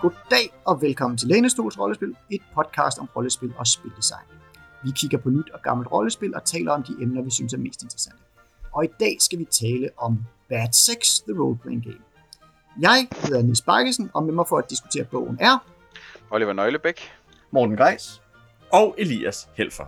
Goddag og velkommen til Lænestols Rollespil, et podcast om rollespil og spildesign. Vi kigger på nyt og gammelt rollespil og taler om de emner, vi synes er mest interessante. Og i dag skal vi tale om Bad Sex, The Role Playing Game. Jeg hedder Nis Bakkesen, og med mig for at diskutere bogen er... Oliver Nøglebæk. Morten Greis. Og Elias Helfer.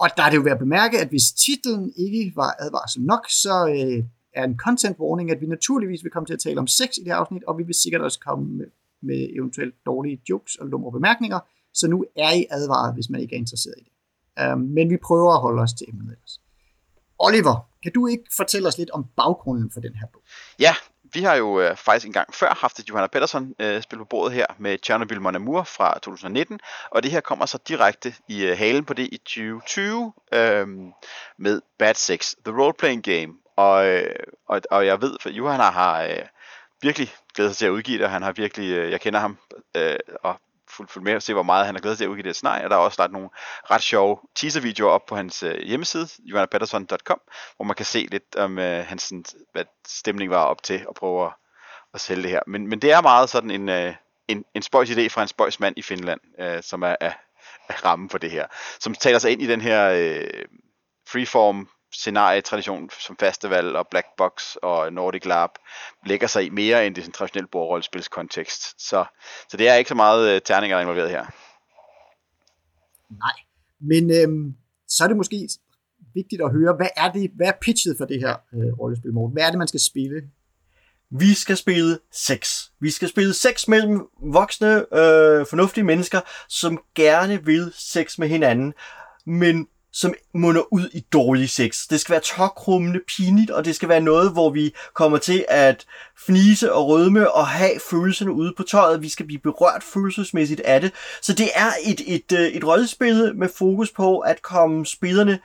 Og der er det jo værd at bemærke, at hvis titlen ikke var advarsel nok, så øh, er en content warning, at vi naturligvis vil komme til at tale om sex i det her afsnit, og vi vil sikkert også komme med, med eventuelt dårlige jokes og lumre bemærkninger, så nu er I advaret, hvis man ikke er interesseret i det. Øh, men vi prøver at holde os til emnet ellers. Oliver, kan du ikke fortælle os lidt om baggrunden for den her bog? Ja, vi har jo øh, faktisk engang før haft et Johanna Pedersen øh, spil på bordet her med Chernobyl Mon Amour fra 2019, og det her kommer så direkte i øh, halen på det i 2020 øh, med Bad Sex, The Role Playing Game. Og, øh, og, og jeg ved, for Johanna har øh, virkelig glædet sig til at udgive det, og han har virkelig, øh, jeg kender ham, øh, og fulgt fuld med og se, hvor meget han har glædet sig til at udgive det scenarie. Og der er også lagt nogle ret sjove teaser-videoer op på hans øh, hjemmeside, johannapatterson.com, hvor man kan se lidt om øh, hans hvad stemning var op til at prøve at, at sælge det her. Men, men det er meget sådan en, øh, en, en spøjs idé fra en spøjs mand i Finland, øh, som er, er, er rammen for det her. Som taler sig ind i den her øh, freeform scenarietradition som Festival og Black Box og Nordic Lab lægger sig i mere end det sådan traditionelle bordrollespilskontekst. Så, så det er ikke så meget uh, terninger, der er involveret her. Nej, men øhm, så er det måske vigtigt at høre, hvad er det, hvad er pitchet for det her øh, rollespil, Morten? Hvad er det, man skal spille? Vi skal spille sex. Vi skal spille sex mellem voksne, øh, fornuftige mennesker, som gerne vil sex med hinanden, men som munder ud i dårlig sex. Det skal være tokrummende, pinligt, og det skal være noget, hvor vi kommer til at fnise og rødme og have følelserne ude på tøjet. Vi skal blive berørt følelsesmæssigt af det. Så det er et, et, øh, et, et rollespil med fokus på at komme spillerne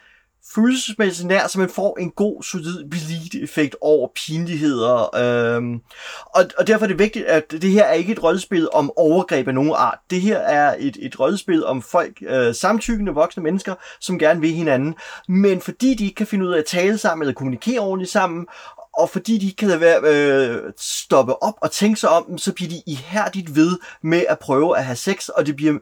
følelsesmæssigt nær, så man får en god, solid bleed-effekt over pinligheder. Øhm, og, og derfor er det vigtigt, at det her er ikke et rollespil om overgreb af nogen art. Det her er et, et rollespil om folk, øh, samtykkende voksne mennesker, som gerne vil hinanden. Men fordi de ikke kan finde ud af at tale sammen eller kommunikere ordentligt sammen, og fordi de ikke kan være, øh, stoppe op og tænke sig om, så bliver de ihærdigt ved med at prøve at have sex, og det bliver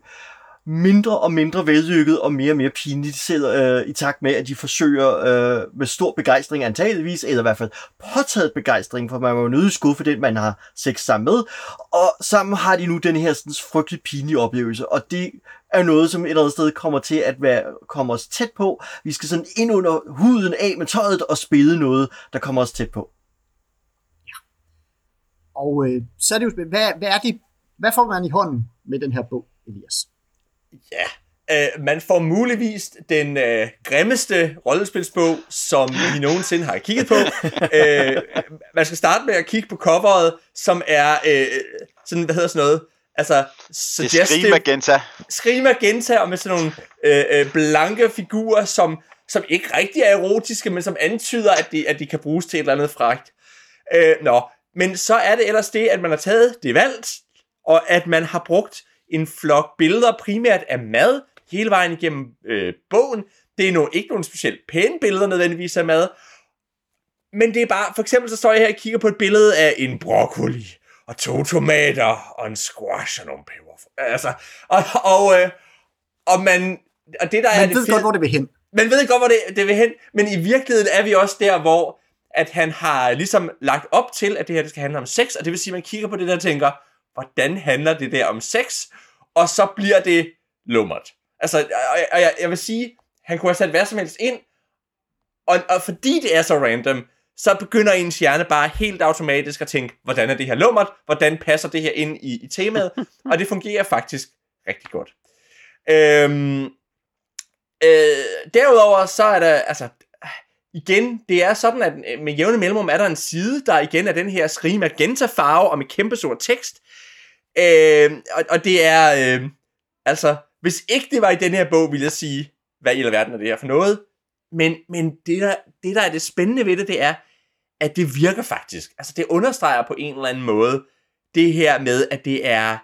mindre og mindre vellykket og mere og mere pinligt, selv øh, i takt med, at de forsøger øh, med stor begejstring antageligvis, eller i hvert fald påtaget begejstring, for man var jo nødt skud for den, man har sex sammen med, og sammen har de nu den her sådan, frygtelig pinlige oplevelse, og det er noget, som et eller andet sted kommer til at være, komme os tæt på. Vi skal sådan ind under huden af med tøjet og spille noget, der kommer os tæt på. Ja. Og øh, så er det jo hvad, hvad er det, hvad får man i hånden med den her bog, Elias? Ja, øh, man får muligvis den øh, grimmeste rollespilsbog, som vi nogensinde har kigget på. øh, man skal starte med at kigge på coveret, som er øh, sådan, hvad hedder sådan noget, altså suggestive... Det magenta. Skrig magenta, og med sådan nogle øh, øh, blanke figurer, som, som ikke rigtig er erotiske, men som antyder, at de, at de kan bruges til et eller andet fragt. Øh, nå, men så er det ellers det, at man har taget det valgt, og at man har brugt en flok billeder, primært af mad, hele vejen igennem øh, bogen. Det er nu ikke nogen specielt pæne billeder nødvendigvis af mad, men det er bare, for eksempel så står jeg her og kigger på et billede af en broccoli, og to tomater, og en squash og nogle peber. Altså, og, og, øh, og man, og det der man er det ved godt, hvor det vil hen. Man ved godt, hvor det, det vil hen, men i virkeligheden er vi også der, hvor at han har ligesom lagt op til, at det her det skal handle om sex, og det vil sige, at man kigger på det der og tænker, hvordan handler det der om sex? Og så bliver det lummert. Altså, og, og jeg, jeg vil sige, han kunne have sat hvad som helst ind, og, og fordi det er så random, så begynder ens hjerne bare helt automatisk at tænke, hvordan er det her lummert? Hvordan passer det her ind i, i temaet? og det fungerer faktisk rigtig godt. Øhm, øh, derudover så er der, altså, igen, det er sådan, at med jævne mellemrum er der en side, der igen er den her skrige magenta farve og med kæmpe stor tekst. Øh, og, og det er, øh, altså, hvis ikke det var i den her bog, ville jeg sige, hvad i alverden er det her for noget? Men, men det, der, det, der er det spændende ved det, det er, at det virker faktisk. Altså, det understreger på en eller anden måde, det her med, at det er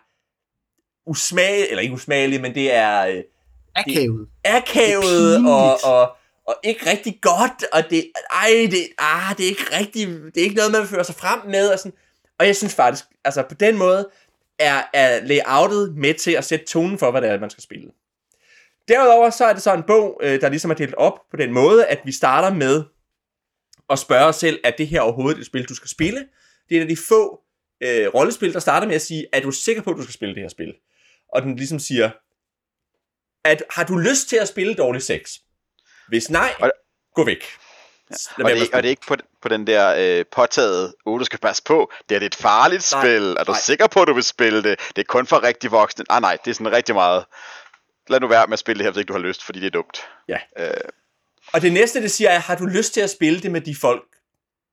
usmageligt, eller ikke usmageligt, men det er... Øh, akavet. Akavet, og, og, og ikke rigtig godt, og det, ej, det, ah, det er ikke rigtig, det er ikke noget, man vil føre sig frem med, og sådan. Og jeg synes faktisk, altså på den måde, er, er layoutet med til at sætte tonen for, hvad det er, man skal spille. Derudover så er det så en bog, øh, der ligesom er delt op på den måde, at vi starter med at spørge os selv, er det her overhovedet et spil, du skal spille? Det er et af de få øh, rollespil, der starter med at sige, er du sikker på, at du skal spille det her spil? Og den ligesom siger, at har du lyst til at spille dårlig sex? Hvis nej, Og- gå væk. Ja. Og det, og det er ikke på, på den der øh, påtaget, oh, du skal passe på, det er et farligt Nej, spil, er du nej. sikker på, at du vil spille det? Det er kun for rigtig voksne. Ah nej, det er sådan rigtig meget. Lad nu være med at spille det her, hvis ikke du har lyst, fordi det er dumt. Ja. Øh, Og det næste, det siger er, har du lyst til at spille det med de folk,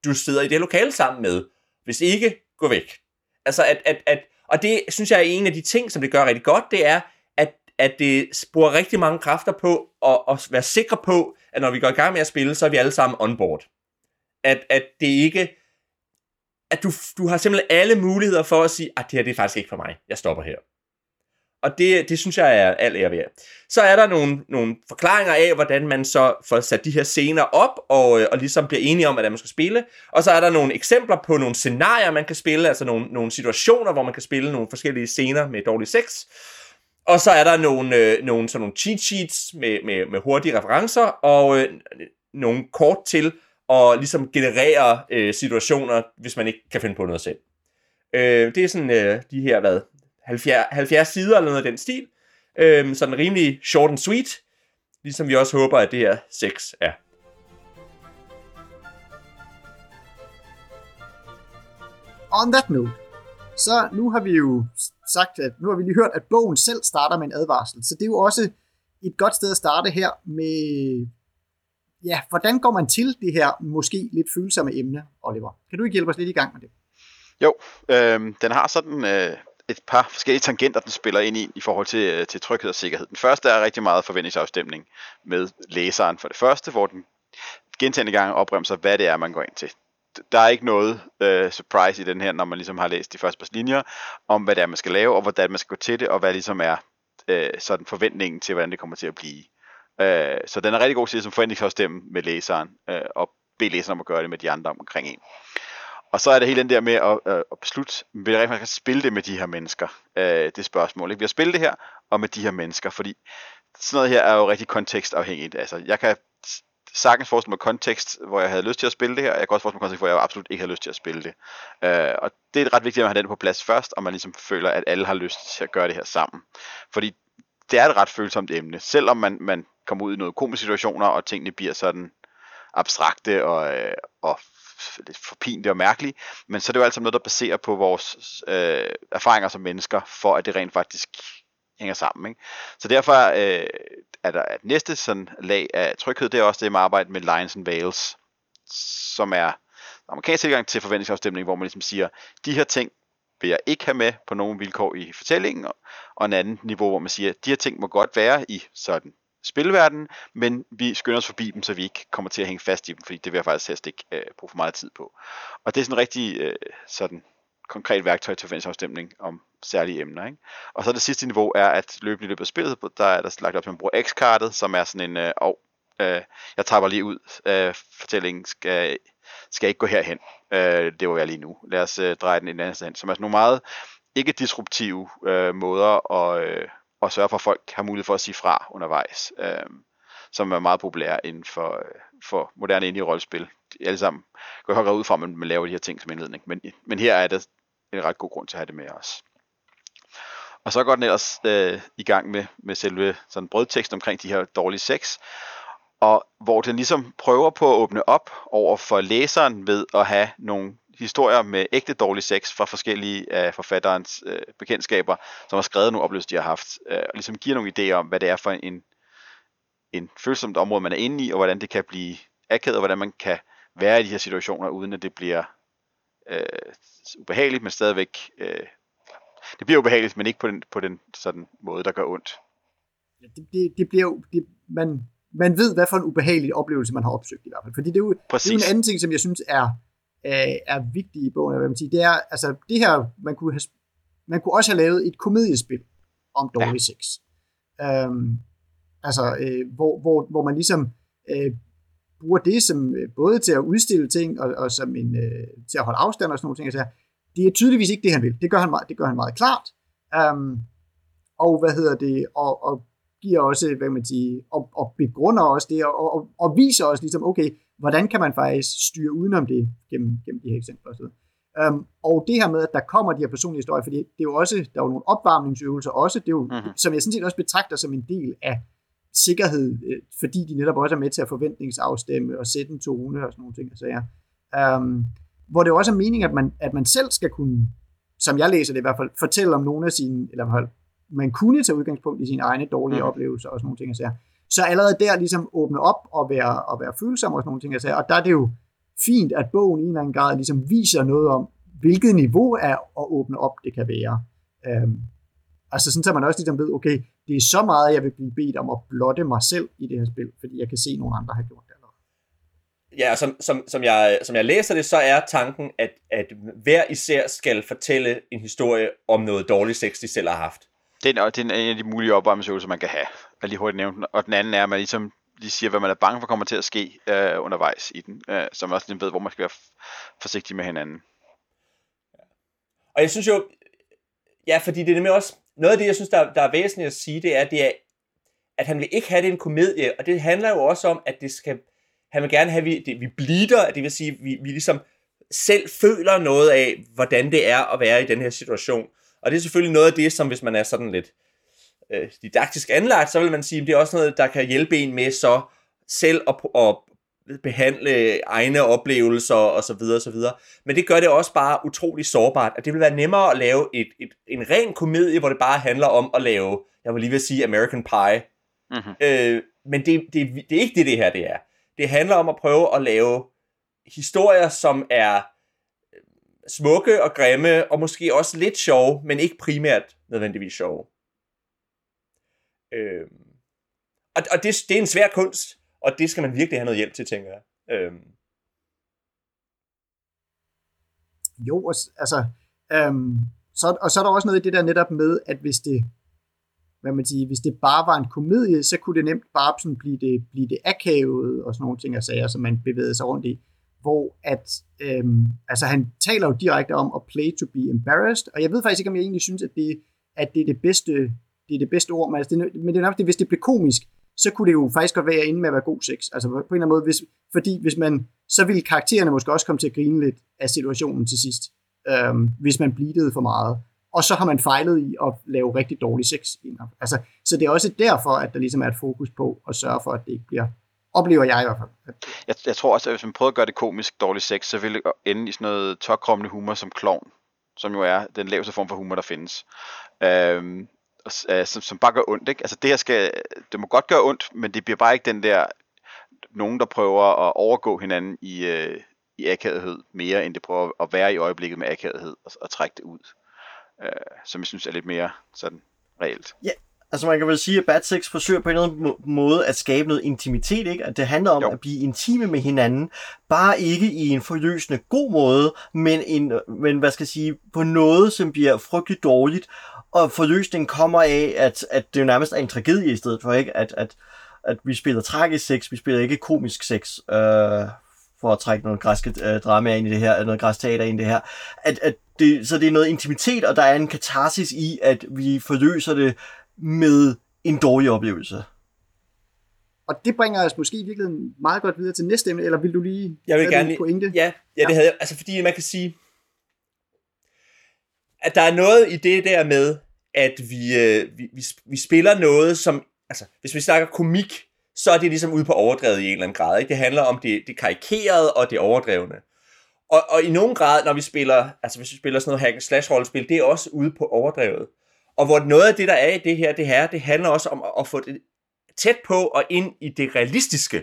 du sidder i det lokale sammen med? Hvis ikke, gå væk. Altså, at, at, at, og det synes jeg er en af de ting, som det gør rigtig godt, det er, at, det sporer rigtig mange kræfter på at, at være sikre på, at når vi går i gang med at spille, så er vi alle sammen on board. At, at det ikke... At du, du har simpelthen alle muligheder for at sige, at det her det er faktisk ikke for mig. Jeg stopper her. Og det, det synes jeg er alt ære værd. Så er der nogle, nogle forklaringer af, hvordan man så får sat de her scener op, og, øh, og ligesom bliver enige om, hvordan man skal spille. Og så er der nogle eksempler på nogle scenarier, man kan spille, altså nogle, nogle situationer, hvor man kan spille nogle forskellige scener med dårlig sex. Og så er der nogle, øh, nogle, sådan nogle cheat sheets med, med, med hurtige referencer, og øh, nogle kort til at ligesom generere øh, situationer, hvis man ikke kan finde på noget selv. Øh, det er sådan øh, de her, hvad, 70, 70 sider eller noget af den stil. Øh, sådan rimelig short and sweet, ligesom vi også håber, at det her 6 er. On that note, så nu har vi jo sagt, at nu har vi lige hørt, at bogen selv starter med en advarsel. Så det er jo også et godt sted at starte her med, ja, hvordan går man til det her måske lidt følsomme emne, Oliver? Kan du ikke hjælpe os lidt i gang med det? Jo, øh, den har sådan øh, et par forskellige tangenter, den spiller ind i, i forhold til, øh, til tryghed og sikkerhed. Den første er rigtig meget forventningsafstemning med læseren for det første, hvor den gentagende gange opremser, hvad det er, man går ind til. Der er ikke noget øh, surprise i den her, når man ligesom har læst de første par linjer, om hvad det er, man skal lave, og hvordan man skal gå til det, og hvad ligesom er øh, sådan forventningen til, hvordan det kommer til at blive. Øh, så den er rigtig god til ligesom som forventningsafstemme med læseren, øh, og bede læseren om at gøre det med de andre omkring en. Og så er det hele den der med at, øh, at beslutte, vil jeg rigtig spille det med de her mennesker? Øh, det spørgsmål. Ikke? Vil jeg spille det her, og med de her mennesker? Fordi sådan noget her er jo rigtig kontekstafhængigt. Altså, jeg kan sagtens forestille mig kontekst, hvor jeg havde lyst til at spille det her, og jeg kan også forestille mig kontekst, hvor jeg absolut ikke havde lyst til at spille det. Øh, og det er ret vigtigt at have den på plads først, og man ligesom føler, at alle har lyst til at gøre det her sammen. Fordi det er et ret følsomt emne, selvom man, man kommer ud i nogle komiske situationer, og tingene bliver sådan abstrakte og, øh, og lidt forpinte og mærkelige, men så er det jo altid noget, der baserer på vores øh, erfaringer som mennesker, for at det rent faktisk hænger sammen. Ikke? Så derfor øh, er der et næste sådan lag af tryghed, det er også det med at arbejde med Lions and Wales, som er amerikansk tilgang til forventningsafstemning, hvor man ligesom siger, de her ting vil jeg ikke have med på nogen vilkår i fortællingen, og, og en anden niveau, hvor man siger, de her ting må godt være i sådan spilverden, men vi skynder os forbi dem, så vi ikke kommer til at hænge fast i dem, fordi det vil jeg faktisk helst ikke øh, bruge for meget tid på. Og det er sådan en rigtig øh, sådan konkret værktøj til forventningsafstemning om særlige emner. Ikke? Og så det sidste niveau er, at løbende i løbet af spillet, der er der lagt op, at man bruger X-kartet, som er sådan en, øh, oh, øh, jeg tager lige ud, øh, fortællingen skal, skal ikke gå herhen. Øh, det var jeg lige nu. Lad os øh, dreje den en anden sted hen. Som er sådan nogle meget ikke disruptive øh, måder at, øh, at sørge for, at folk har mulighed for at sige fra undervejs. Øh, som er meget populære inden for, øh, for moderne indie-rollespil. Alle sammen går jeg ud fra, at man, laver de her ting som indledning. Men, men her er det en ret god grund til at have det med os. Og så går den ellers øh, i gang med, med selve sådan brødtekst omkring de her dårlige sex, og hvor den ligesom prøver på at åbne op over for læseren ved at have nogle historier med ægte dårlig sex fra forskellige af forfatterens øh, bekendtskaber, som har skrevet nogle oplevelser, de har haft, øh, og ligesom giver nogle idéer om, hvad det er for en, en følsomt område, man er inde i, og hvordan det kan blive akavet, og hvordan man kan være i de her situationer, uden at det bliver øh, ubehageligt, men stadigvæk øh, det bliver ubehageligt, men ikke på den, på den sådan måde, der gør ondt. Ja, det, det, det bliver jo, det, man, man ved, hvad for en ubehagelig oplevelse man har opsøgt i hvert fald. Fordi det er jo, det er jo en anden ting, som jeg synes er, er, er vigtig i bogen, hvad man siger, det er, altså det her, man kunne, have, man kunne også have lavet et komediespil om dårlig ja. sex. Øhm, altså, øh, hvor, hvor, hvor man ligesom øh, bruger det som øh, både til at udstille ting og, og som en, øh, til at holde afstand og sådan nogle ting. Altså, det er tydeligvis ikke det, han vil. Det gør han, meget, det gør han meget klart. Um, og hvad hedder det, og, og giver også, hvad man siger, og, og begrunder også det, og, og, og viser også ligesom, okay, hvordan kan man faktisk styre udenom det gennem, gennem de her eksempler osv. Um, og det her med, at der kommer de her personlige historier, fordi det er jo også, der er jo nogle opvarmningsøvelser også, det er jo, mm-hmm. som jeg sådan set også betragter som en del af sikkerhed, øh, fordi de netop også er med til at forventningsafstemme og sætte en tone og sådan nogle ting. Så ja. Um, hvor det også er meningen, at man, at man selv skal kunne, som jeg læser det i hvert fald, fortælle om nogle af sine, eller man kunne tage udgangspunkt i sine egne dårlige mm. oplevelser og sådan nogle ting. Så, så allerede der ligesom åbne op og være, og være følsom og sådan nogle ting. Så, og der er det jo fint, at bogen i en eller anden grad ligesom viser noget om, hvilket niveau af at åbne op det kan være. Um, altså sådan, så man også ligesom ved, okay, det er så meget, jeg vil blive bedt om at blotte mig selv i det her spil, fordi jeg kan se, at nogle andre har gjort det allerede. Ja, som, som, som, jeg, som jeg læser det, så er tanken, at, at hver især skal fortælle en historie om noget dårligt sex, de selv har haft. Det er, det er en af de mulige opvarmningsøvelser, man kan have. Jeg lige hurtigt nævnt Og den anden er, at man ligesom lige siger, hvad man er bange for kommer til at ske øh, undervejs i den. Øh, så man også lige ved, hvor man skal være forsigtig med hinanden. Og jeg synes jo, ja, fordi det er nemlig også, noget af det, jeg synes, der, der er væsentligt at sige, det er, det er, at han vil ikke have det en komedie, og det handler jo også om, at det skal, han vil gerne have, at vi, det, vi blider, det vil sige, at vi, vi ligesom selv føler noget af, hvordan det er at være i den her situation. Og det er selvfølgelig noget af det, som hvis man er sådan lidt øh, didaktisk anlagt, så vil man sige, at det er også noget, der kan hjælpe en med så selv at, at behandle egne oplevelser og så videre, og så videre. Men det gør det også bare utrolig sårbart, at det vil være nemmere at lave et, et, en ren komedie, hvor det bare handler om at lave, jeg vil lige vil sige American Pie. Mm-hmm. Øh, men det, det, det er ikke det, det her det er. Det handler om at prøve at lave historier, som er øh, smukke og grimme, og måske også lidt sjove, men ikke primært nødvendigvis sjove. Øh, og og det, det er en svær kunst, og det skal man virkelig have noget hjælp til, tænker jeg. Øhm. Jo, altså, øhm, så, og så er der også noget i det der netop med, at hvis det, hvad man siger, hvis det bare var en komedie, så kunne det nemt bare sådan blive det, blive det akavet og sådan nogle ting og sager, som man bevægede sig rundt i. Hvor at, øhm, altså han taler jo direkte om at play to be embarrassed, og jeg ved faktisk ikke, om jeg egentlig synes, at det, at det er det bedste, det er det bedste ord, men, altså det, men det er nok det, hvis det blev komisk, så kunne det jo faktisk godt være inde med at være god sex. Altså på en eller anden måde, hvis, fordi hvis man, så ville karaktererne måske også komme til at grine lidt af situationen til sidst, øhm, hvis man blidede for meget. Og så har man fejlet i at lave rigtig dårlig sex. Altså, så det er også derfor, at der ligesom er et fokus på at sørge for, at det ikke bliver oplever jeg i hvert fald. Jeg, jeg tror også, at hvis man prøver at gøre det komisk dårlig sex, så vil det ende i sådan noget tokrommende humor som klovn, som jo er den laveste form for humor, der findes. Øhm, øh, som, som bare gør ondt. Ikke? Altså det her skal, det må godt gøre ondt, men det bliver bare ikke den der, nogen der prøver at overgå hinanden i, øh, i akavethed mere, end det prøver at være i øjeblikket med akavethed og, og trække det ud. Øh, som jeg synes er lidt mere sådan reelt. Ja, altså man kan vel sige, at Bad Sex forsøger på en eller anden måde at skabe noget intimitet, ikke? At det handler om jo. at blive intime med hinanden, bare ikke i en forløsende god måde, men, en, men hvad skal jeg sige, på noget, som bliver frygteligt dårligt, og forløsningen kommer af, at, at det jo nærmest er en tragedie i stedet for, ikke? At, at, at vi spiller tragisk sex, vi spiller ikke komisk sex, øh, for at trække nogle græske øh, drama ind i det her, noget græsk teater ind i det her. At, at det, så det er noget intimitet, og der er en katarsis i, at vi forløser det med en dårlig oplevelse. Og det bringer os måske i virkeligheden meget godt videre til næste emne, eller vil du lige jeg vil gerne, pointe? Ja, ja, det havde jeg. Altså fordi man kan sige, at der er noget i det der med, at vi, øh, vi, vi, vi spiller noget, som, altså, hvis vi snakker komik, så er det ligesom ude på overdrevet i en eller anden grad. Ikke? Det handler om det, det karikerede og det overdrevne. Og, og i nogen grad, når vi spiller, altså hvis vi spiller sådan noget hack slash rollespil, det er også ude på overdrevet. Og hvor noget af det, der er i det her, det her, det handler også om at, få det tæt på og ind i det realistiske.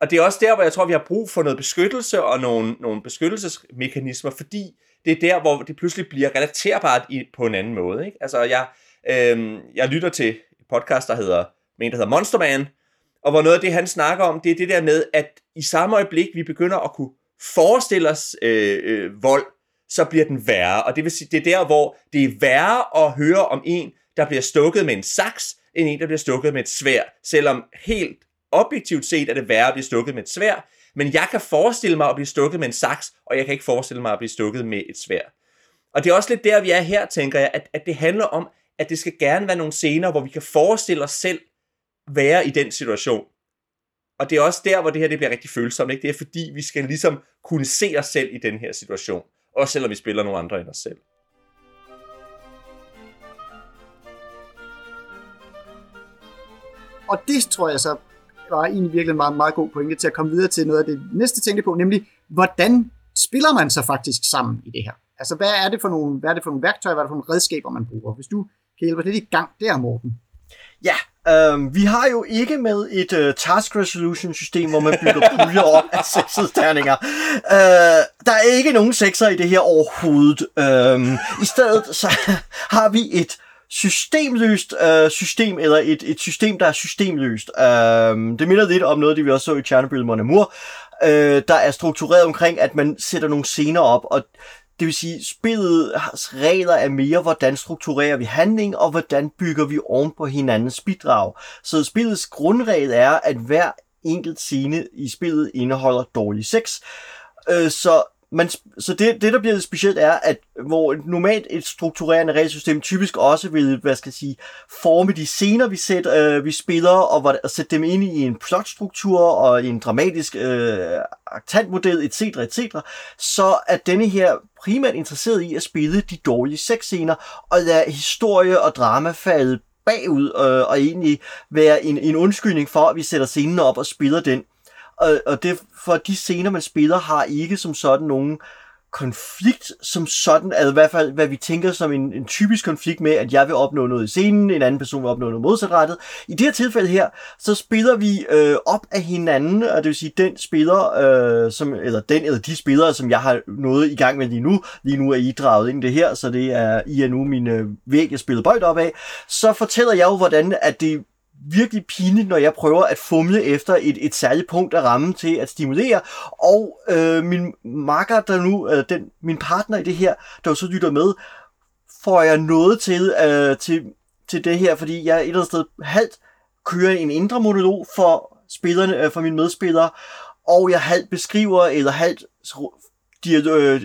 Og det er også der, hvor jeg tror, vi har brug for noget beskyttelse og nogle, nogle beskyttelsesmekanismer, fordi det er der, hvor det pludselig bliver relaterbart i, på en anden måde. Ikke? Altså, jeg, øh, jeg lytter til en podcast, der hedder, en, der hedder Monster Man, og hvor noget af det, han snakker om, det er det der med, at i samme øjeblik, vi begynder at kunne forestille os øh, øh, vold, så bliver den værre. Og det vil sige, det er der, hvor det er værre at høre om en, der bliver stukket med en saks, end en, der bliver stukket med et svær, selvom helt objektivt set er det værre at blive stukket med et svær, men jeg kan forestille mig at blive stukket med en saks, og jeg kan ikke forestille mig at blive stukket med et svær. Og det er også lidt der, vi er her, tænker jeg, at, at det handler om, at det skal gerne være nogle scener, hvor vi kan forestille os selv være i den situation. Og det er også der, hvor det her det bliver rigtig følsomt. Ikke? Det er fordi, vi skal ligesom kunne se os selv i den her situation. Også selvom vi spiller nogle andre end os selv. Og det tror jeg så var egentlig virkelig en meget, meget god pointe til at komme videre til noget af det næste tænkte på, nemlig hvordan spiller man så faktisk sammen i det her? Altså, hvad er det for nogle, hvad er det for nogle værktøjer, hvad er det for nogle redskaber, man bruger? Hvis du kan hjælpe os lidt i gang der, Morten. Ja, øh, vi har jo ikke med et uh, task resolution system, hvor man bygger puljer op af sekserterninger. Øh, der er ikke nogen sekser i det her overhovedet. Øh, I stedet så har vi et systemløst øh, system, eller et, et system, der er systemløst. Øh, det minder lidt om noget, det vi også så i Chernobyl Mon Amour, øh, der er struktureret omkring, at man sætter nogle scener op, og det vil sige, spillets regler er mere, hvordan strukturerer vi handling, og hvordan bygger vi oven på hinandens bidrag. Så spillets grundregel er, at hver enkelt scene i spillet indeholder dårlig sex. Øh, så man, så det, det, der bliver specielt, er, at hvor normalt et strukturerende regelsystem typisk også vil, hvad skal jeg sige, forme de scener, vi, sætter, øh, vi spiller, og, hvor, og sætte dem ind i en plotstruktur og i en dramatisk øh, aktantmodel, etc., etc., så er denne her primært interesseret i at spille de dårlige sexscener, og lade historie og drama falde bagud, øh, og egentlig være en, en undskyldning for, at vi sætter scenen op og spiller den. Og, og det for de scener, man spiller, har ikke som sådan nogen konflikt som sådan, altså i hvert fald, hvad vi tænker som en, en typisk konflikt med, at jeg vil opnå noget i scenen, en anden person vil opnå noget modsatrettet. I det her tilfælde her, så spiller vi øh, op af hinanden, og det vil sige, den spiller, øh, som, eller den eller de spillere, som jeg har noget i gang med lige nu, lige nu er I draget ind det her, så det er, I er nu mine øh, væg, jeg spiller bøjt op af, så fortæller jeg jo, hvordan at det virkelig pinligt, når jeg prøver at fumle efter et, et særligt punkt af rammen til at stimulere. Og øh, min makker, der nu, øh, den, min partner i det her, der så lytter med, får jeg noget til, øh, til, til det her, fordi jeg et eller andet sted halvt kører en indre monolog for spillerne, øh, for mine medspillere, og jeg halvt beskriver, eller halvt de øh,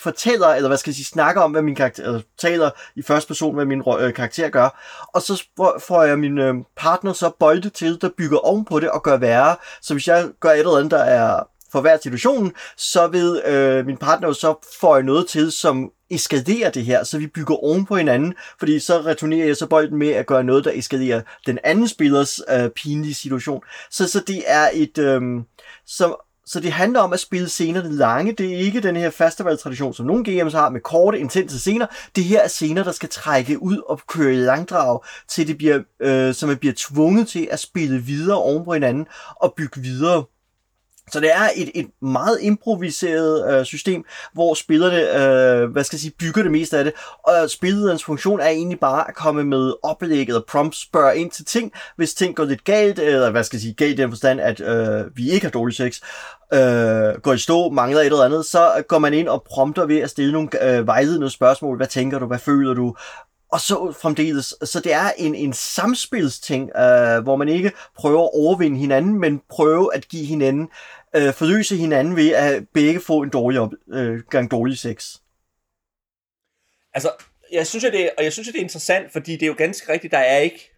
fortæller, eller hvad skal jeg sige, snakker om, hvad min karakter, eller taler i første person, hvad min øh, karakter gør, og så får jeg min øh, partner så bolde til, der bygger ovenpå det og gør værre. Så hvis jeg gør et eller andet, der er for hver situation, så vil øh, min partner så få noget til, som eskalerer det her, så vi bygger oven på hinanden, fordi så returnerer jeg så bolden med at gøre noget, der eskalerer den anden spillers øh, pinlige situation. Så, så det er et, øh, som, så det handler om at spille scenerne lange. Det er ikke den her festivaltradition, som nogle GM's har med korte, intense scener. Det her er scener, der skal trække ud og køre i langdrag, til det bliver, øh, så man bliver tvunget til at spille videre oven på hinanden og bygge videre. Så det er et, et meget improviseret øh, system, hvor spillerne øh, hvad skal jeg sige, bygger det meste af det. Og spillederens funktion er egentlig bare at komme med oplæg eller prompts, spørge ind til ting, hvis ting går lidt galt, eller hvad skal jeg sige, galt i den forstand, at øh, vi ikke har dårlig sex, øh, går i stå, mangler et eller andet, så går man ind og prompter ved at stille nogle øh, vejledende spørgsmål. Hvad tænker du? Hvad føler du? og så fremdeles. Så det er en, en samspilsting, øh, hvor man ikke prøver at overvinde hinanden, men prøver at give hinanden øh, forløse hinanden ved at begge få en dårlig op, øh, gang dårlig sex. Altså, jeg synes, at det, og jeg synes, at det er interessant, fordi det er jo ganske rigtigt, der er ikke,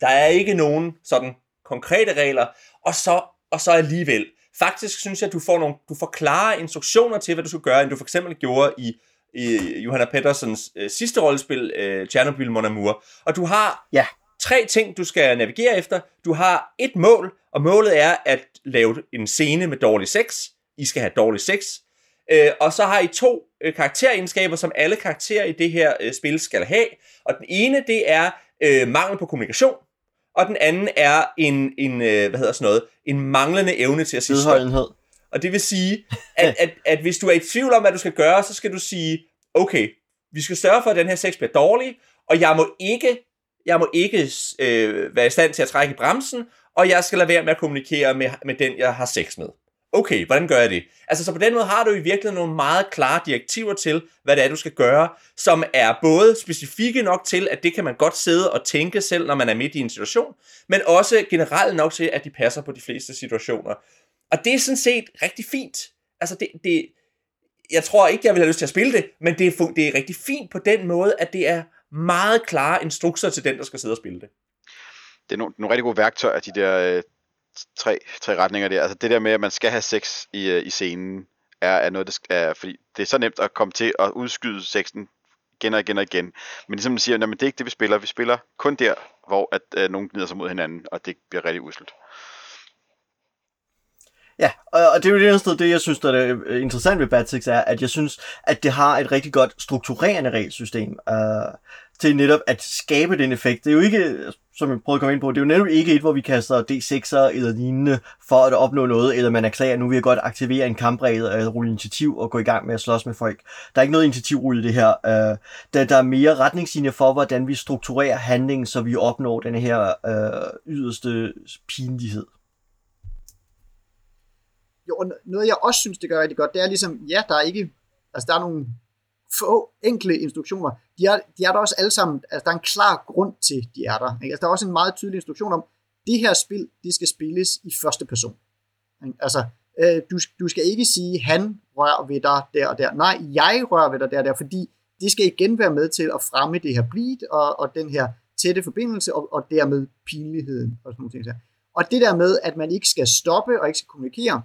der er ikke nogen sådan konkrete regler, og så, og så alligevel. Faktisk synes jeg, at du får, nogle, du får klare instruktioner til, hvad du skal gøre, end du for eksempel gjorde i, i Johanna Pedersens øh, sidste rollespil, øh, Chernobyl Mon Amour. Og du har ja tre ting, du skal navigere efter. Du har et mål, og målet er at lave en scene med dårlig sex. I skal have dårlig sex. Øh, og så har I to øh, karakteregenskaber, som alle karakterer i det her øh, spil skal have. Og den ene, det er øh, mangel på kommunikation. Og den anden er en, en øh, hvad hedder sådan noget, en manglende evne til at sige stop. Og det vil sige, at, at, at hvis du er i tvivl om, hvad du skal gøre, så skal du sige, okay, vi skal sørge for, at den her sex bliver dårlig, og jeg må ikke jeg må ikke øh, være i stand til at trække i bremsen, og jeg skal lade være med at kommunikere med, med den, jeg har sex med. okay, hvordan gør jeg det? Altså, så på den måde har du i virkeligheden nogle meget klare direktiver til, hvad det er, du skal gøre, som er både specifikke nok til, at det kan man godt sidde og tænke selv, når man er midt i en situation, men også generelt nok til, at de passer på de fleste situationer. Og det er sådan set rigtig fint. Altså, det, det, jeg tror ikke, jeg vil have lyst til at spille det, men det er, det er rigtig fint på den måde, at det er meget klare instrukser til den, der skal sidde og spille det. Det er nogle, nogle rigtig gode værktøjer, de der øh, tre, tre retninger der. Altså det der med, at man skal have sex i, øh, i scenen, er, er noget, der skal, er, fordi det er så nemt at komme til at udskyde sexen igen og igen og igen. Men ligesom man siger, at det er ikke det, vi spiller. Vi spiller kun der, hvor at, øh, nogen gnider sig mod hinanden, og det bliver rigtig uslet. Ja, og det er jo det eneste, det jeg synes, der er øh, interessant ved Bad Six, er, at jeg synes, at det har et rigtig godt strukturerende regelsystem øh, til netop at skabe den effekt. Det er jo ikke, som jeg prøvede at komme ind på, det er jo netop ikke et, hvor vi kaster D6'er eller lignende for at opnå noget, eller man erklærer, at nu vil jeg godt aktivere en kampregel eller rulle initiativ og gå i gang med at slås med folk. Der er ikke noget initiativrulle i det her. Øh, der, der er mere retningslinjer for, hvordan vi strukturerer handlingen, så vi opnår den her øh, yderste pinlighed. Jo, noget jeg også synes, det gør rigtig godt, det er ligesom, ja, der er ikke, altså der er nogle få enkle instruktioner. De er, de er der også alle sammen, altså der er en klar grund til, de er der. Ikke? Altså der er også en meget tydelig instruktion om, det her spil, det skal spilles i første person. Ikke? Altså, øh, du, du skal ikke sige, han rører ved dig der og der. Nej, jeg rører ved dig der og der, fordi det skal igen være med til at fremme det her bleed og, og den her tætte forbindelse og, og dermed pinligheden og sådan nogle ting. Og det der med, at man ikke skal stoppe og ikke skal kommunikere,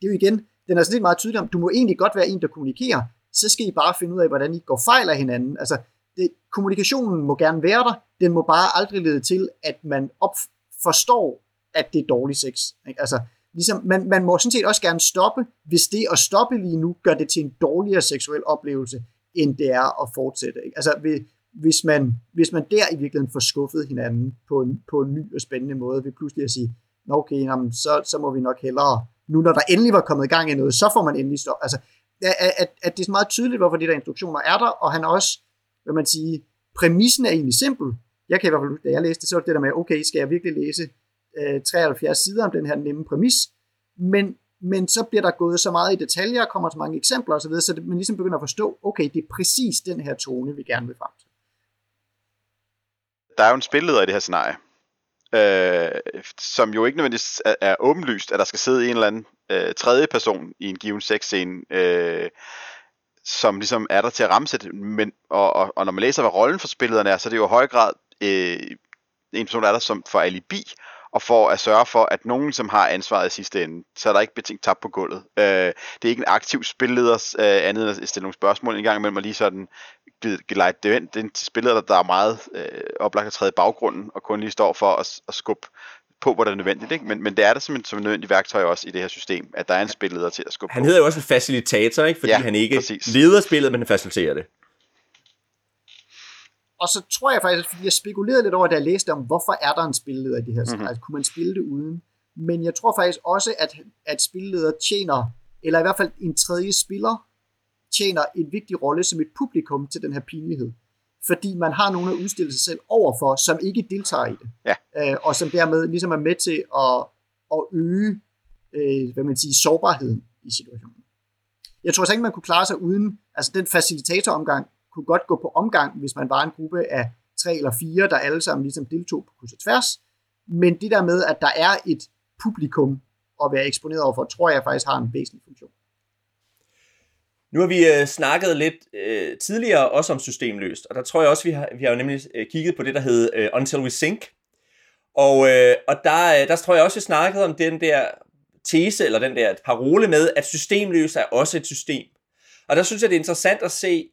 det er jo igen, den er sådan lidt meget tydelig om, du må egentlig godt være en, der kommunikerer, så skal I bare finde ud af, hvordan I går fejl af hinanden. Altså, det, kommunikationen må gerne være der, den må bare aldrig lede til, at man op, forstår, at det er dårlig sex. Ikke? Altså, ligesom, man, man må sådan set også gerne stoppe, hvis det at stoppe lige nu gør det til en dårligere seksuel oplevelse, end det er at fortsætte. Ikke? Altså, hvis man, hvis man der i virkeligheden får skuffet hinanden på en, på en ny og spændende måde, ved pludselig at sige, Nå okay, jamen, så, så må vi nok hellere nu når der endelig var kommet i gang i noget, så får man endelig stop. Altså, at, at det er meget tydeligt, hvorfor de der instruktioner er der, og han også, vil man sige, præmissen er egentlig simpel. Jeg kan i hvert fald, da jeg læste det, så var det det der med, okay, skal jeg virkelig læse øh, 73 sider om den her nemme præmis, men, men så bliver der gået så meget i detaljer, kommer så mange eksempler osv., så, så det, man ligesom begynder at forstå, okay, det er præcis den her tone, vi gerne vil frem til. Der er jo en spilleder i det her scenarie, øh, som jo ikke nødvendigvis er, er åbenlyst, at der skal sidde en eller anden øh, tredje person i en given sexscene, øh, som ligesom er der til at ramsætte, men, og, og, og når man læser, hvad rollen for spillerne er, så er det jo i høj grad øh, en person, der er der som for alibi, og for at sørge for, at nogen, som har ansvaret i sidste ende, så er der ikke betinget tabt på gulvet. Øh, det er ikke en aktiv spilleder, øh, andet end at stille nogle spørgsmål en gang imellem, og lige sådan gelejte det ind. Det er en spiller, der er meget øh, oplagt at træde i baggrunden, og kun lige står for at, at skubbe på, hvor det er nødvendigt. Ikke? Men, men det er der simpelthen som et nødvendigt værktøj også i det her system, at der er en spilleder til at skubbe Han på. hedder jo også en facilitator, ikke? fordi ja, han ikke præcis. leder spillet, men han faciliterer det. Og så tror jeg faktisk, fordi jeg spekulerede lidt over, da jeg læste om, hvorfor er der en spilleder i det her mm-hmm. altså, kunne man spille det uden? Men jeg tror faktisk også, at, at spilleder tjener, eller i hvert fald en tredje spiller, tjener en vigtig rolle som et publikum til den her pinlighed. Fordi man har nogen at udstille sig selv overfor, som ikke deltager i det. Ja. Øh, og som dermed ligesom er med til at, at øge øh, hvad man siger, sårbarheden i situationen. Jeg tror så ikke, man kunne klare sig uden, altså den facilitatoromgang kunne godt gå på omgang, hvis man var en gruppe af tre eller fire, der alle sammen ligesom deltog på kryds og tværs. Men det der med, at der er et publikum at være eksponeret overfor, tror jeg faktisk har en væsentlig funktion. Nu har vi øh, snakket lidt øh, tidligere også om systemløst, og der tror jeg også, vi har, vi har jo nemlig øh, kigget på det, der hed øh, Until We Sync. Og, øh, og der, øh, der tror jeg også, vi snakket om den der tese, eller den der parole med, at systemløst er også et system. Og der synes jeg, det er interessant at se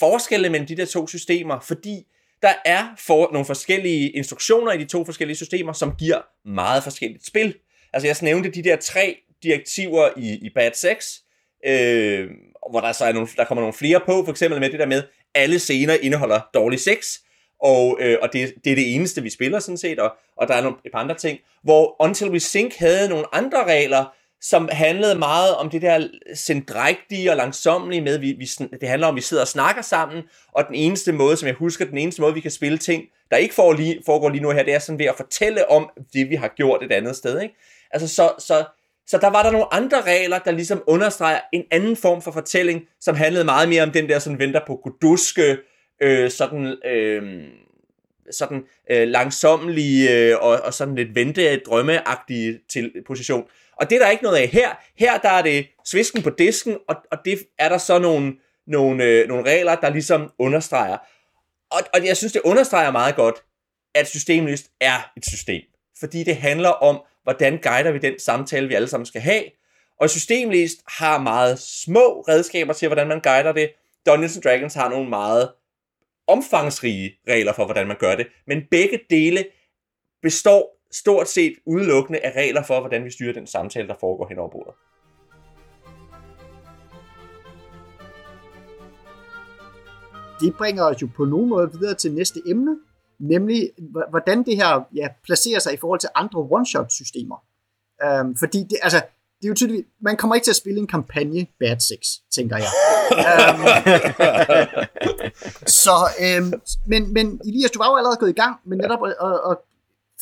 forskelle mellem de der to systemer, fordi der er for, nogle forskellige instruktioner i de to forskellige systemer, som giver meget forskelligt spil. Altså jeg nævnte de der tre direktiver i, i Bad 6, øh, hvor der så er nogle, der kommer nogle flere på, for eksempel med det der med, alle scener indeholder dårlig sex, og, øh, og det, det er det eneste, vi spiller sådan set, og, og der er nogle, et par andre ting, hvor Until We Sink havde nogle andre regler, som handlede meget om det der sendrægtige og langsomlige med, vi, vi, det handler om, at vi sidder og snakker sammen, og den eneste måde, som jeg husker, den eneste måde, vi kan spille ting, der ikke foregår lige, foregår lige nu her, det er sådan ved at fortælle om det, vi har gjort et andet sted. Ikke? Altså, så, så Så der var der nogle andre regler, der ligesom understreger en anden form for fortælling, som handlede meget mere om den der sådan venter på guduske, øh, sådan, øh, sådan øh, langsommelige øh, og, og sådan lidt vente drømmeagtige til position. Og det er der ikke noget af her. Her der er det svisken på disken, og, og det er der så nogle, nogle, øh, nogle regler, der ligesom understreger. Og, og jeg synes, det understreger meget godt, at systemløst er et system. Fordi det handler om, hvordan guider vi den samtale, vi alle sammen skal have. Og systemlist har meget små redskaber til, hvordan man guider det. Dungeons Dragons har nogle meget omfangsrige regler for, hvordan man gør det. Men begge dele består stort set udelukkende af regler for, hvordan vi styrer den samtale, der foregår hen over bordet. Det bringer os jo på nogen måde videre til næste emne, nemlig hvordan det her ja, placerer sig i forhold til andre one-shot-systemer. Um, fordi det, altså, det er jo tydeligt, man kommer ikke til at spille en kampagne Bad Sex, tænker jeg. um, så, um, men, men Elias, du var jo allerede gået i gang med netop at, at, at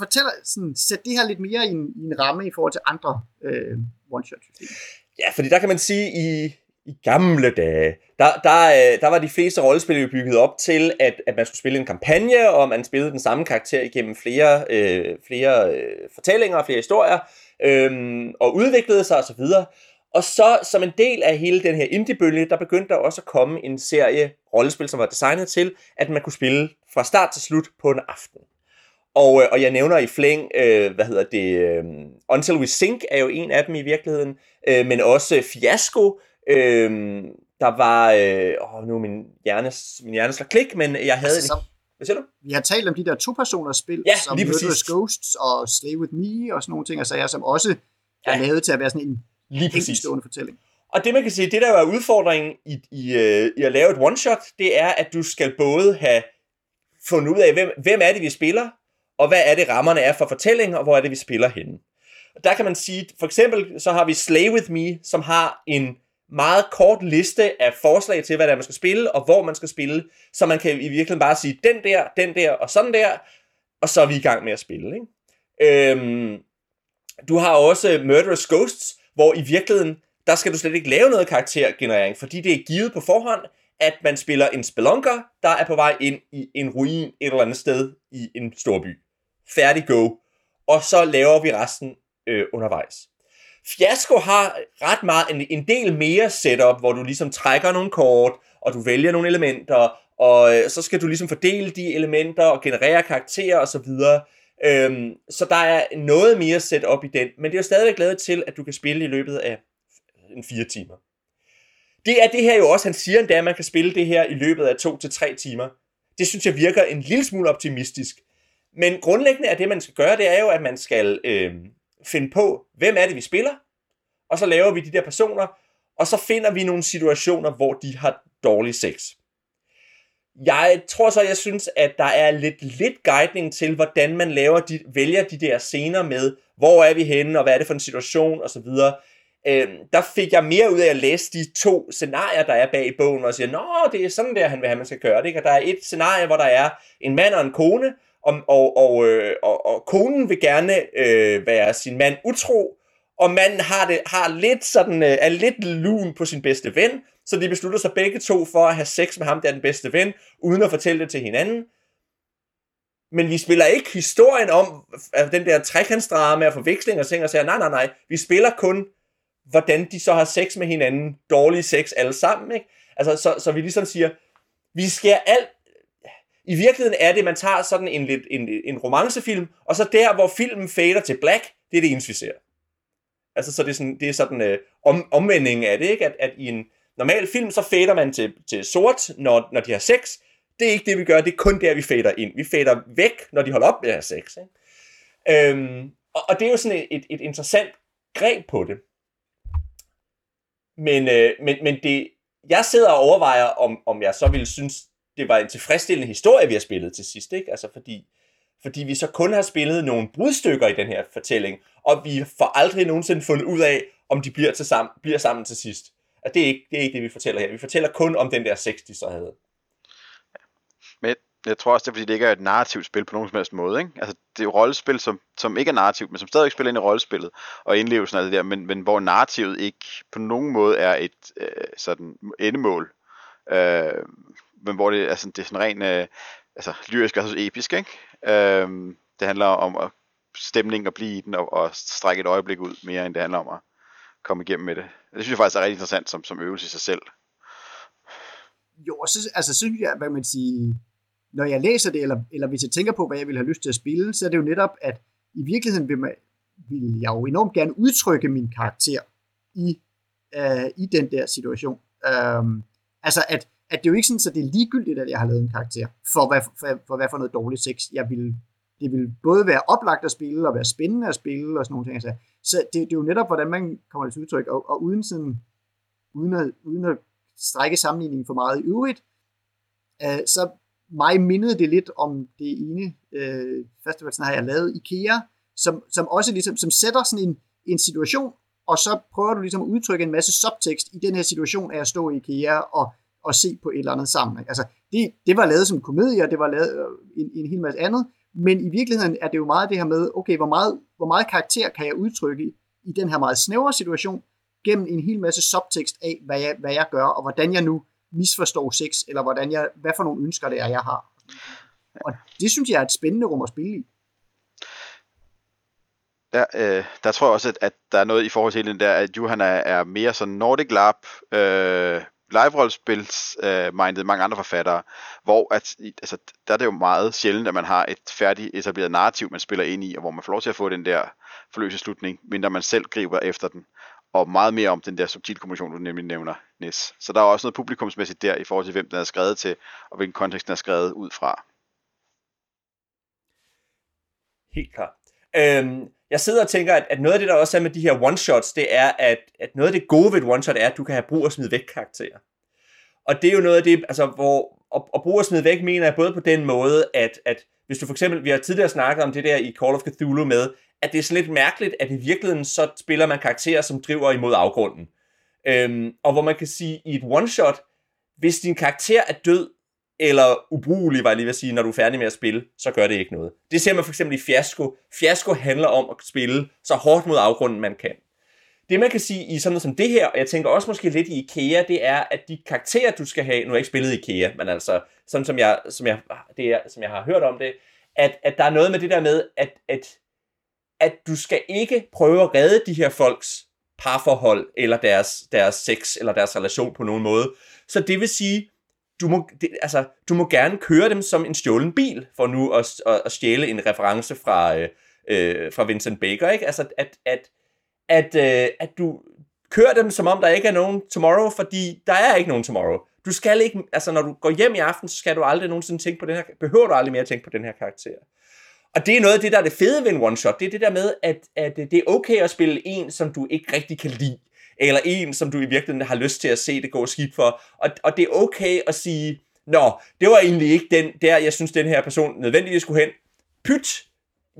fortælle, sådan, sætte det her lidt mere i en, i en ramme i forhold til andre øh, one-shot-systemer. Ja, fordi der kan man sige, i, i gamle dage, der, der, øh, der var de fleste rollespil jo bygget op til, at, at man skulle spille en kampagne, og man spillede den samme karakter igennem flere, øh, flere øh, fortællinger og flere historier, øh, og udviklede sig osv. Og så som en del af hele den her indie-bølge, der begyndte der også at komme en serie rollespil, som var designet til, at man kunne spille fra start til slut på en aften. Og, øh, og jeg nævner i flæng, øh, hvad hedder det, øh, Until We Sink er jo en af dem i virkeligheden, øh, men også Fiasco, øh, der var, øh, åh, nu er min hjerne, min hjerne slår klik, men jeg havde... Altså, som, hvad siger du? Vi har talt om de der to-personers spil, ja, som Murderous Ghosts og Slay With Me og sådan nogle ting, altså jeg som også er ja. lavet til at være sådan en Lige præcis. fortælling. Og det man kan sige, det der er udfordringen i, i, øh, i at lave et one-shot, det er, at du skal både have fundet ud af, hvem, hvem er det, vi spiller, og hvad er det, rammerne er for fortællingen, og hvor er det, vi spiller henne. Og der kan man sige, for eksempel, så har vi Slay With Me, som har en meget kort liste af forslag til, hvad der man skal spille, og hvor man skal spille, så man kan i virkeligheden bare sige, den der, den der, og sådan der, og så er vi i gang med at spille. Ikke? Øhm, du har også Murderous Ghosts, hvor i virkeligheden, der skal du slet ikke lave noget karaktergenerering, fordi det er givet på forhånd, at man spiller en spelunker, der er på vej ind i en ruin et eller andet sted i en storby. Færdig go. Og så laver vi resten øh, undervejs. Fiasko har ret meget, en, en del mere setup, hvor du ligesom trækker nogle kort, og du vælger nogle elementer, og øh, så skal du ligesom fordele de elementer og generere karakterer osv. Øhm, så der er noget mere setup i den, men det er jo stadigvæk lavet til, at du kan spille i løbet af en fire timer. Det er det her jo også, han siger endda, at man kan spille det her i løbet af 2 til tre timer. Det synes jeg virker en lille smule optimistisk. Men grundlæggende er det, man skal gøre, det er jo, at man skal øh, finde på, hvem er det, vi spiller, og så laver vi de der personer, og så finder vi nogle situationer, hvor de har dårlig sex. Jeg tror så, jeg synes, at der er lidt, lidt guidning til, hvordan man laver de, vælger de der scener med, hvor er vi henne, og hvad er det for en situation, osv. Øh, der fik jeg mere ud af at læse de to scenarier, der er bag i bogen, og siger, nå, det er sådan der, han vil have, man skal gøre det. Ikke? Og der er et scenarie, hvor der er en mand og en kone, og, og, og, øh, og, og konen vil gerne øh, være sin mand utro, og manden har, det, har lidt sådan, øh, er lidt lun på sin bedste ven, så de beslutter sig begge to for at have sex med ham, der er den bedste ven, uden at fortælle det til hinanden. Men vi spiller ikke historien om at den der trekantsdrama og forveksling og ting og sager. nej, nej, nej. Vi spiller kun, hvordan de så har sex med hinanden, dårlig sex alle sammen, ikke? Altså, så, så vi ligesom siger, vi skal alt i virkeligheden er det, man tager sådan en, lidt, en, en romancefilm, og så der, hvor filmen fader til black, det er det eneste, vi ser. Altså, så det er sådan, det er sådan øh, om, omvendingen af det, ikke? At, at i en normal film, så fader man til, til sort, når, når de har sex. Det er ikke det, vi gør, det er kun der, vi fader ind. Vi fader væk, når de holder op med at have sex. Ikke? Øhm, og, og det er jo sådan et, et, et interessant greb på det. Men, øh, men, men det, jeg sidder og overvejer, om, om jeg så ville synes, det var en tilfredsstillende historie, vi har spillet til sidst, ikke? Altså fordi, fordi vi så kun har spillet nogle brudstykker i den her fortælling, og vi får aldrig nogensinde fundet ud af, om de bliver, til sammen, bliver sammen til sidst. Og det er, ikke, det er ikke det, vi fortæller her. Vi fortæller kun om den der sex, de så havde. Men Jeg tror også, det er fordi, det ikke er et narrativt spil på nogen som helst måde. Ikke? Altså, det er jo rollespil, som, som ikke er narrativt, men som stadig spiller ind i rollespillet og indlevelsen af det der, men, men hvor narrativet ikke på nogen måde er et øh, sådan endemål. Øh, men hvor det, altså, det er sådan ren øh, altså, lyrisk og så episk. Ikke? Øhm, det handler om at stemning og blive i den og, og strække et øjeblik ud, mere end det handler om at komme igennem med det. Det synes jeg faktisk er rigtig interessant som, som øvelse i sig selv. Jo, og så altså, synes jeg, hvad man siger, når jeg læser det, eller, eller hvis jeg tænker på, hvad jeg vil have lyst til at spille, så er det jo netop, at i virkeligheden vil, man, vil jeg jo enormt gerne udtrykke min karakter i, øh, i den der situation. Um, altså, at, at det er jo ikke sådan, at det er ligegyldigt, at jeg har lavet en karakter, for hvad for, for, hvad for noget dårligt sex jeg vil det vil både være oplagt at spille, og være spændende at spille, og sådan nogle ting. Altså. Så det, det er jo netop, hvordan man kommer til udtryk, og, og uden, sådan, uden, at, uden at strække sammenligningen for meget i øvrigt, øh, så mig mindede det lidt om det ene øh, festival, sådan har jeg lavet IKEA, som, som også ligesom, som sætter sådan en, en situation, og så prøver du ligesom at udtrykke en masse subtekst i den her situation af at stå i IKEA og, og se på et eller andet sammen. Ikke? Altså, det, det var lavet som komedie, og det var lavet øh, en, en hel masse andet, men i virkeligheden er det jo meget det her med, okay, hvor meget, hvor meget karakter kan jeg udtrykke i, i den her meget snævre situation, gennem en hel masse subtekst af, hvad jeg, hvad jeg gør, og hvordan jeg nu misforstår sex, eller hvordan jeg, hvad for nogle ønsker det er, jeg har. Og det synes jeg er et spændende rum at spille i. Der, øh, der tror jeg også, at, at der er noget i forhold til den der, at Johan er, er mere sådan Nordic Lab, øh, live-rollespils øh, mindet mange andre forfattere, hvor at, altså, der er det jo meget sjældent, at man har et færdigt etableret narrativ, man spiller ind i, og hvor man får lov til at få den der forløse slutning, mindre man selv griber efter den, og meget mere om den der subtilkommunikation, du nemlig nævner, Nis. Så der er også noget publikumsmæssigt der, i forhold til hvem den er skrevet til, og hvilken kontekst den er skrevet ud fra. Helt klart. Øhm, jeg sidder og tænker, at, at noget af det, der også er med de her one-shots, det er, at, at noget af det gode ved et one-shot er, at du kan have brug og smide væk karakterer. Og det er jo noget af det, altså, hvor at, at bruge og smide væk, mener jeg både på den måde, at, at hvis du for eksempel, vi har tidligere snakket om det der i Call of Cthulhu med, at det er sådan lidt mærkeligt, at i virkeligheden så spiller man karakterer, som driver imod afgrunden. Øhm, og hvor man kan sige, i et one-shot, hvis din karakter er død, eller ubrugelig, var jeg lige ved at sige, når du er færdig med at spille, så gør det ikke noget. Det ser man for eksempel i Fiasko. Fiasko handler om at spille så hårdt mod afgrunden, man kan. Det man kan sige i sådan noget som det her, og jeg tænker også måske lidt i IKEA, det er, at de karakterer, du skal have, nu har jeg ikke spillet IKEA, men altså, sådan som jeg, som jeg, det er, som jeg har hørt om det, at, at der er noget med det der med, at, at, at du skal ikke prøve at redde de her folks parforhold, eller deres, deres sex, eller deres relation på nogen måde. Så det vil sige, du må, det, altså, du må gerne køre dem som en stjålen bil, for nu at, at, at stjæle en reference fra, øh, øh, fra Vincent Baker, ikke? Altså, at, at, at, øh, at du kører dem, som om der ikke er nogen tomorrow, fordi der er ikke nogen tomorrow. Du skal ikke, altså når du går hjem i aften, så skal du aldrig nogensinde tænke på den her, behøver du aldrig mere at tænke på den her karakter. Og det er noget af det, der er det fede ved en one-shot, det er det der med, at, at det er okay at spille en, som du ikke rigtig kan lide eller en, som du i virkeligheden har lyst til at se det gå skidt for. Og, og det er okay at sige, nå, det var egentlig ikke den der, jeg synes, den her person nødvendigvis skulle hen. Pyt!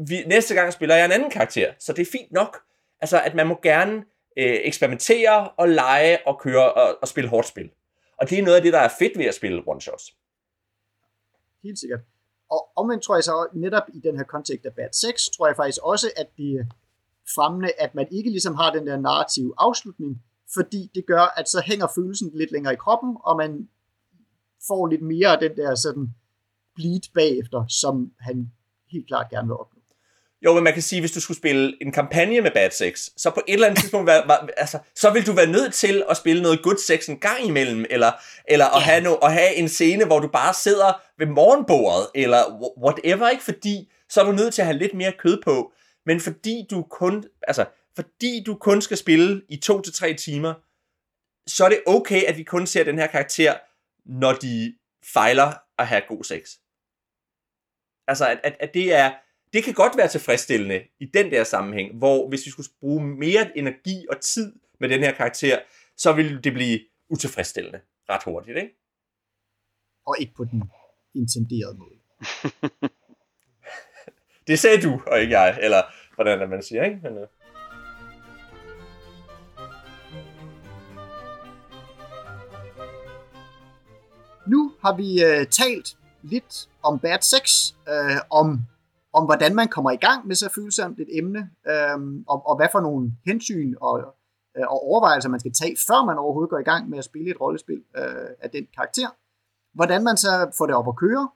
Vi, næste gang spiller jeg en anden karakter, så det er fint nok. Altså, at man må gerne øh, eksperimentere og lege og køre og, og spille hårdt spil. Og det er noget af det, der er fedt ved at spille one-shots. Helt sikkert. Og omvendt tror jeg så netop i den her kontekst af Bad 6, tror jeg faktisk også, at det fremmende, at man ikke ligesom har den der narrative afslutning, fordi det gør, at så hænger følelsen lidt længere i kroppen, og man får lidt mere af den der sådan bleed bagefter, som han helt klart gerne vil opnå. Jo, men man kan sige, hvis du skulle spille en kampagne med Bad Sex, så på et eller andet tidspunkt, var, var, altså, så vil du være nødt til at spille noget good sex en gang imellem, eller, eller at, have no, at have en scene, hvor du bare sidder ved morgenbordet, eller whatever, ikke? Fordi så er du nødt til at have lidt mere kød på men fordi du kun, altså, fordi du kun skal spille i to til tre timer, så er det okay, at vi kun ser den her karakter, når de fejler at have god sex. Altså, at, at, at det er, det kan godt være tilfredsstillende i den der sammenhæng, hvor hvis vi skulle bruge mere energi og tid med den her karakter, så ville det blive utilfredsstillende ret hurtigt, ikke? Og ikke på den intenderede måde. Det sagde du, og ikke jeg. Eller hvordan man siger, ikke? Men, øh. Nu har vi øh, talt lidt om bad sex, øh, om, om hvordan man kommer i gang med så følsomt et emne, øh, og, og hvad for nogle hensyn og, øh, og overvejelser man skal tage, før man overhovedet går i gang med at spille et rollespil øh, af den karakter. Hvordan man så får det op at køre,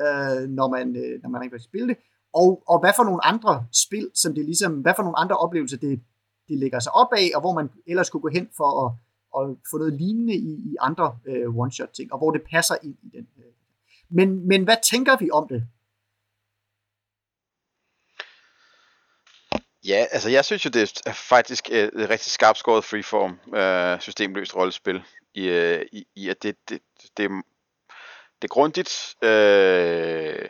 øh, når man, øh, når man ikke vil spille det, og, og hvad for nogle andre spil, som det ligesom, hvad for nogle andre oplevelser, det, det lægger sig op af, og hvor man ellers skulle gå hen for at, at få noget lignende i, i andre øh, one-shot ting, og hvor det passer ind i den. Øh. Men, men hvad tænker vi om det? Ja, altså jeg synes jo, det er faktisk øh, et rigtig skarpt skåret freeform øh, systemløst rollespil, i, øh, i, i at det, det, det, det er grundigt, øh,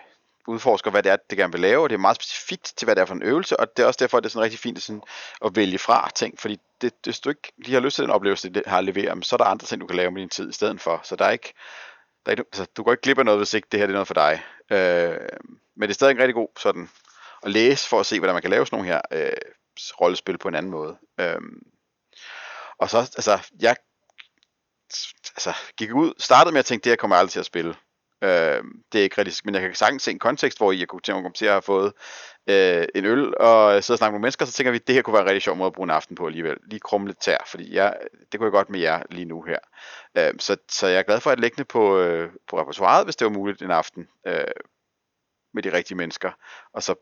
udforsker, hvad det er, det gerne vil lave, og det er meget specifikt til, hvad det er for en øvelse, og det er også derfor, at det er sådan rigtig fint sådan, at vælge fra ting, fordi det, hvis du ikke lige har lyst til den oplevelse, det har leveret, så er der andre ting, du kan lave med din tid i stedet for, så der er ikke, der er ikke altså, du går ikke glip af noget, hvis ikke det her det er noget for dig. Øh, men det er stadig en rigtig god sådan at læse, for at se, hvordan man kan lave sådan nogle her øh, rollespil på en anden måde. Øh, og så, altså, jeg altså, gik ud, startede med at tænke, det her kommer jeg aldrig til at spille. Øh, det er ikke realistisk, men jeg kan sagtens se en kontekst, hvor jeg kunne tænke mig til at have fået øh, en øl og sidde og snakke med mennesker, så tænker vi, at det her kunne være en rigtig sjov måde at bruge en aften på alligevel. Lige krumme lidt tær, fordi jeg, det kunne jeg godt med jer lige nu her. Øh, så, så jeg er glad for at lægge på, øh, på repertoireet, hvis det var muligt en aften øh, med de rigtige mennesker, og så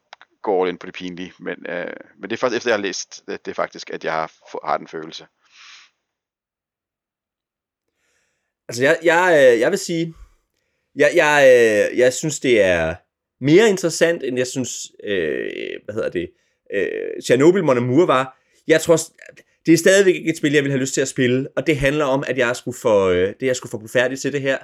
går ind på det pinlige. Men, øh, men det er først efter, jeg har læst øh, det, det er faktisk, at jeg har, har den følelse. Altså, jeg, jeg, øh, jeg vil sige, jeg, jeg, øh, jeg synes, det er mere interessant, end jeg synes, øh, hvad hedder det, øh, Chernobyl Mon var. Jeg tror, det er stadigvæk ikke et spil, jeg vil have lyst til at spille, og det handler om, at jeg skulle få, øh, det jeg skulle få færdig til det her.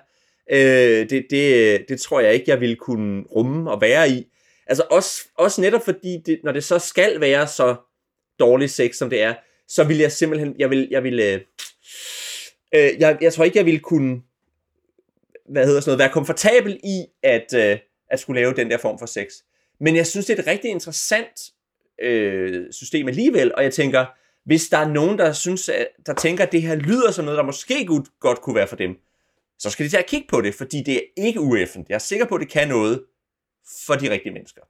Øh, det, det, det tror jeg ikke, jeg ville kunne rumme og være i. Altså også, også netop fordi, det, når det så skal være så dårlig sex, som det er, så vil jeg simpelthen, jeg vil, jeg vil, øh, øh, jeg, jeg tror ikke, jeg ville kunne hvad hedder sådan noget, være komfortabel i at, øh, at skulle lave den der form for sex. Men jeg synes, det er et rigtig interessant øh, system alligevel, og jeg tænker, hvis der er nogen, der synes, at, der tænker, at det her lyder som noget, der måske godt, godt kunne være for dem, så skal de tage at kigge på det, fordi det er ikke ueffent. Jeg er sikker på, at det kan noget for de rigtige mennesker.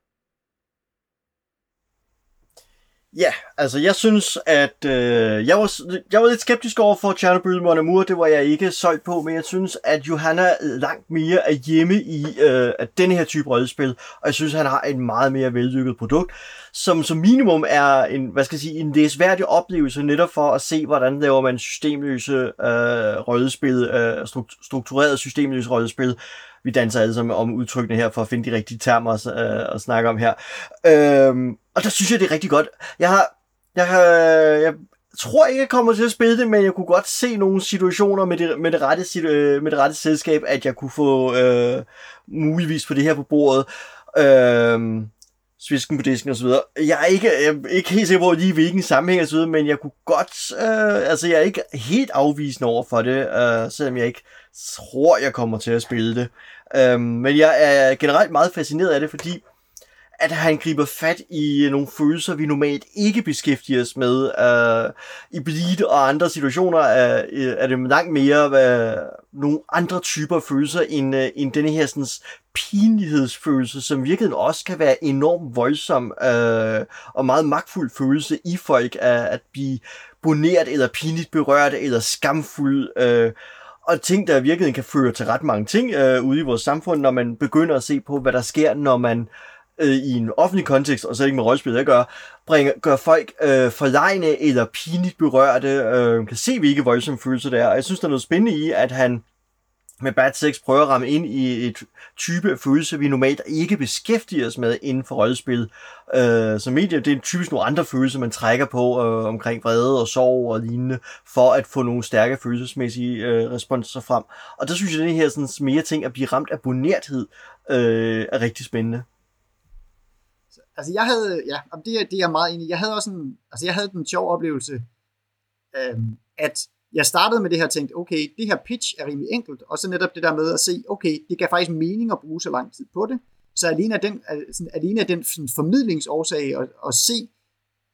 Ja, altså jeg synes, at øh, jeg, var, jeg var lidt skeptisk over for Chernobyl Mon Amour, det var jeg ikke solgt på, men jeg synes, at Johanna langt mere er hjemme i øh, at denne her type rollespil, og jeg synes, at han har et meget mere vellykket produkt, som som minimum er en, hvad skal jeg sige, en læsværdig oplevelse netop for at se, hvordan laver man systemløse øh, rollespil, øh, struktureret systemløse rollespil, vi danser alle sammen om udtrykkene her, for at finde de rigtige termer at, øh, at snakke om her. Øh, og der synes jeg, det er rigtig godt. Jeg har, jeg har, jeg tror ikke, jeg kommer til at spille det, men jeg kunne godt se nogle situationer med det, med det, rette, øh, med det rette selskab, at jeg kunne få øh, muligvis på det her på bordet. Øh, svisken på disken og så videre. Jeg er ikke, jeg er ikke helt sikker på lige hvilken sammenhæng osv., så men jeg kunne godt, øh, altså jeg er ikke helt afvisende over for det, øh, selvom jeg ikke tror, jeg kommer til at spille det. Øh, men jeg er generelt meget fascineret af det, fordi at han griber fat i øh, nogle følelser, vi normalt ikke beskæftiger os med. Uh, I Bleed og andre situationer er, øh, er det langt mere hvad, nogle andre typer følelser end, uh, end denne her sådan, pinlighedsfølelse, som virkelig også kan være enormt voldsom uh, og meget magtfuld følelse i folk at, at blive boneret eller pinligt berørt eller skamfuld. Uh, og ting, der virkelig kan føre til ret mange ting øh, ude i vores samfund, når man begynder at se på, hvad der sker, når man øh, Øh, i en offentlig kontekst, og så ikke med rollespil at gøre, bringer, gør folk øh, forlegne eller pinligt berørte, øh, kan se, hvilke voldsomme følelser det er. Og jeg synes, der er noget spændende i, at han med Bad Sex prøver at ramme ind i et type af vi normalt ikke beskæftiger os med inden for rollespil. Øh, så medier, det er typisk nogle andre følelser, man trækker på øh, omkring vrede og sorg og lignende, for at få nogle stærke følelsesmæssige øh, responser frem. Og der synes jeg, at det her sådan, mere ting at blive ramt af bonerthed øh, er rigtig spændende altså jeg havde, ja, det, er, det er jeg meget enig Jeg havde også en, altså jeg havde den sjov oplevelse, øhm, at jeg startede med det her og tænkte, okay, det her pitch er rimelig enkelt, og så netop det der med at se, okay, det kan faktisk mening at bruge så lang tid på det, så alene af den, sådan, alene af den sådan, formidlingsårsag at, at se,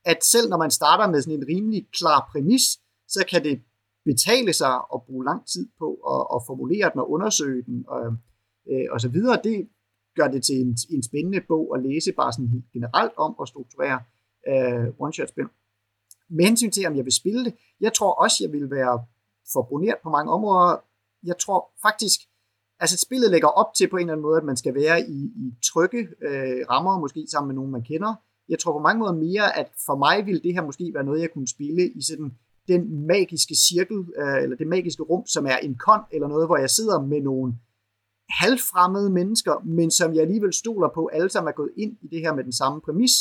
at selv når man starter med sådan en rimelig klar præmis, så kan det betale sig at bruge lang tid på at, at formulere den og undersøge den. Og, øh, og så videre. Det gør det til en, en spændende bog at læse, bare sådan helt generelt om at strukturere øh, one-shot-spil. Med hensyn til, om jeg vil spille det, jeg tror også, jeg vil være forbuneret på mange områder. Jeg tror faktisk, altså spillet lægger op til på en eller anden måde, at man skal være i, i trygge øh, rammer, måske sammen med nogen, man kender. Jeg tror på mange måder mere, at for mig ville det her måske være noget, jeg kunne spille i sådan den magiske cirkel, øh, eller det magiske rum, som er en kon, eller noget, hvor jeg sidder med nogle halvfremmede mennesker, men som jeg alligevel stoler på, alle sammen er gået ind i det her med den samme præmis,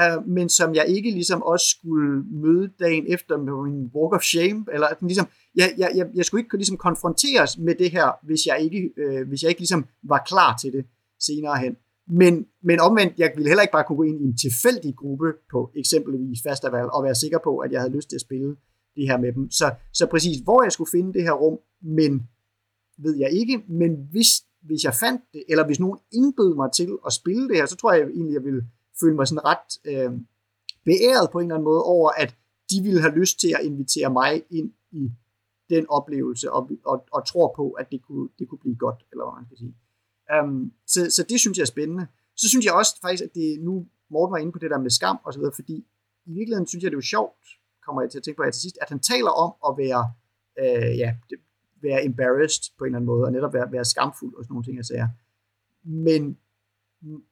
øh, men som jeg ikke ligesom også skulle møde dagen efter med min walk of shame, eller at den ligesom, jeg, jeg, jeg, jeg skulle ikke ligesom konfronteres med det her, hvis jeg ikke, øh, hvis jeg ikke ligesom var klar til det senere hen. Men, men omvendt, jeg ville heller ikke bare kunne gå ind i en tilfældig gruppe på eksempelvis festival og være sikker på, at jeg havde lyst til at spille det her med dem. Så, så præcis, hvor jeg skulle finde det her rum, men ved jeg ikke, men hvis, hvis jeg fandt det, eller hvis nogen indbød mig til at spille det her, så tror jeg egentlig, jeg ville føle mig sådan ret øh, beæret på en eller anden måde over, at de ville have lyst til at invitere mig ind i den oplevelse, og, og, og tror på, at det kunne, det kunne blive godt, eller hvad man skal sige. Um, så, så det synes jeg er spændende. Så synes jeg også faktisk, at det nu, Morten var inde på det der med skam og så videre, fordi i virkeligheden synes jeg, det er jo sjovt, kommer jeg til at tænke på her til sidst, at han taler om at være, øh, ja, det, være embarrassed på en eller anden måde, og netop være, være skamfuld og sådan nogle ting, jeg siger. Men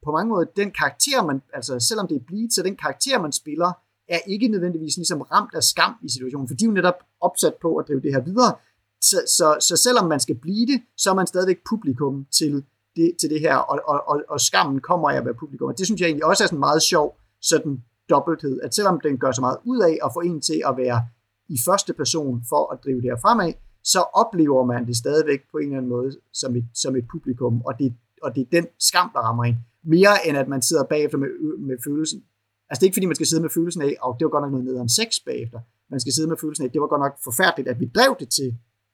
på mange måder, den karakter, man, altså selvom det er bleed, så den karakter, man spiller, er ikke nødvendigvis ligesom ramt af skam i situationen, for de er jo netop opsat på at drive det her videre. Så, så, så selvom man skal blive det, så er man stadigvæk publikum til det, til det her, og, og, og, og skammen kommer af at være publikum. Og det synes jeg egentlig også er sådan meget sjov, sådan dobbelthed, at selvom den gør så meget ud af at få en til at være i første person for at drive det her fremad, så oplever man det stadigvæk på en eller anden måde som et, som et publikum, og det, og det er den skam, der rammer en. Mere end at man sidder bagefter med, med følelsen. Altså det er ikke fordi, man skal sidde med følelsen af, og det var godt nok noget nederen sex bagefter. Man skal sidde med følelsen af, at det var godt nok forfærdeligt, at vi drev det til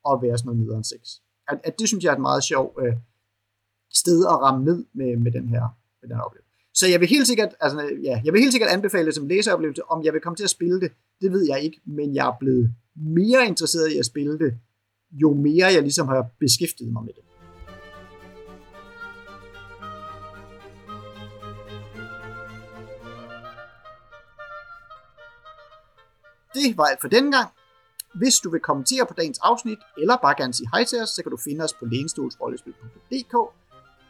at være sådan noget nederen sex. At, at det synes jeg er et meget sjovt øh, sted at ramme ned med, med den her, med den her oplevelse. Så jeg vil helt sikkert, altså, ja, jeg vil helt sikkert anbefale det som læseoplevelse. Om jeg vil komme til at spille det, det ved jeg ikke, men jeg er blevet mere interesseret i at spille det, jo mere jeg ligesom har beskæftiget mig med det. Det var alt for denne gang. Hvis du vil kommentere på dagens afsnit, eller bare gerne sige hej til os, så kan du finde os på lænestolsrollespil.dk.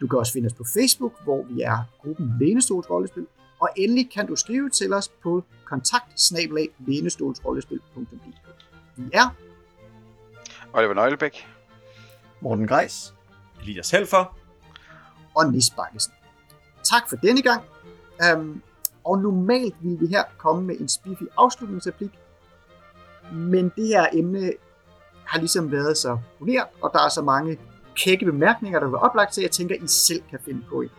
Du kan også finde os på Facebook, hvor vi er gruppen Lænestolsrollespil. Og endelig kan du skrive til os på kontakt Vi er Oliver Nøglebæk, Morten Greis, Elias Helfer, og Nis Bakkesen. Tak for denne gang. Um, og normalt ville vi her komme med en spiffy afslutningsreplik, men det her emne har ligesom været så poleret, og der er så mange kække bemærkninger, der vil oplagt til, at jeg tænker, I selv kan finde på en.